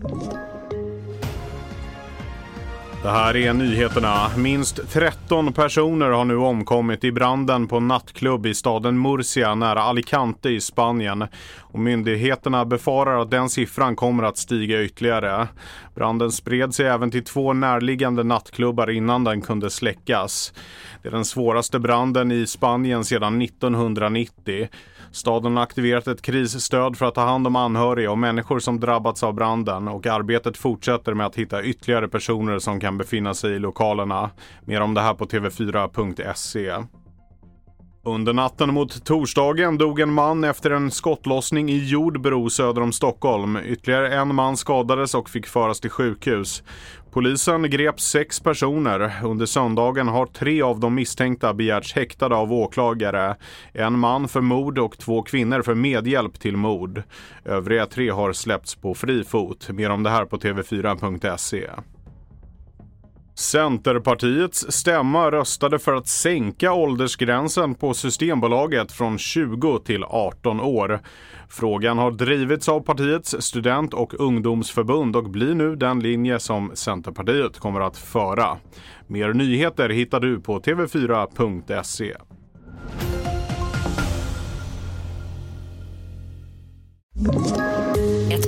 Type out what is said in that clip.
Thank you. Det här är nyheterna. Minst 13 personer har nu omkommit i branden på en nattklubb i staden Murcia nära Alicante i Spanien. Och myndigheterna befarar att den siffran kommer att stiga ytterligare. Branden spred sig även till två närliggande nattklubbar innan den kunde släckas. Det är den svåraste branden i Spanien sedan 1990. Staden har aktiverat ett krisstöd för att ta hand om anhöriga och människor som drabbats av branden och arbetet fortsätter med att hitta ytterligare personer som kan befinna sig i lokalerna. Mer om det här på tv4.se. Under natten mot torsdagen dog en man efter en skottlossning i Jordbro söder om Stockholm. Ytterligare en man skadades och fick föras till sjukhus. Polisen grep sex personer. Under söndagen har tre av de misstänkta begärts häktade av åklagare. En man för mord och två kvinnor för medhjälp till mord. Övriga tre har släppts på fri fot. Mer om det här på tv4.se. Centerpartiets stämma röstade för att sänka åldersgränsen på Systembolaget från 20 till 18 år. Frågan har drivits av partiets student och ungdomsförbund och blir nu den linje som Centerpartiet kommer att föra. Mer nyheter hittar du på tv4.se.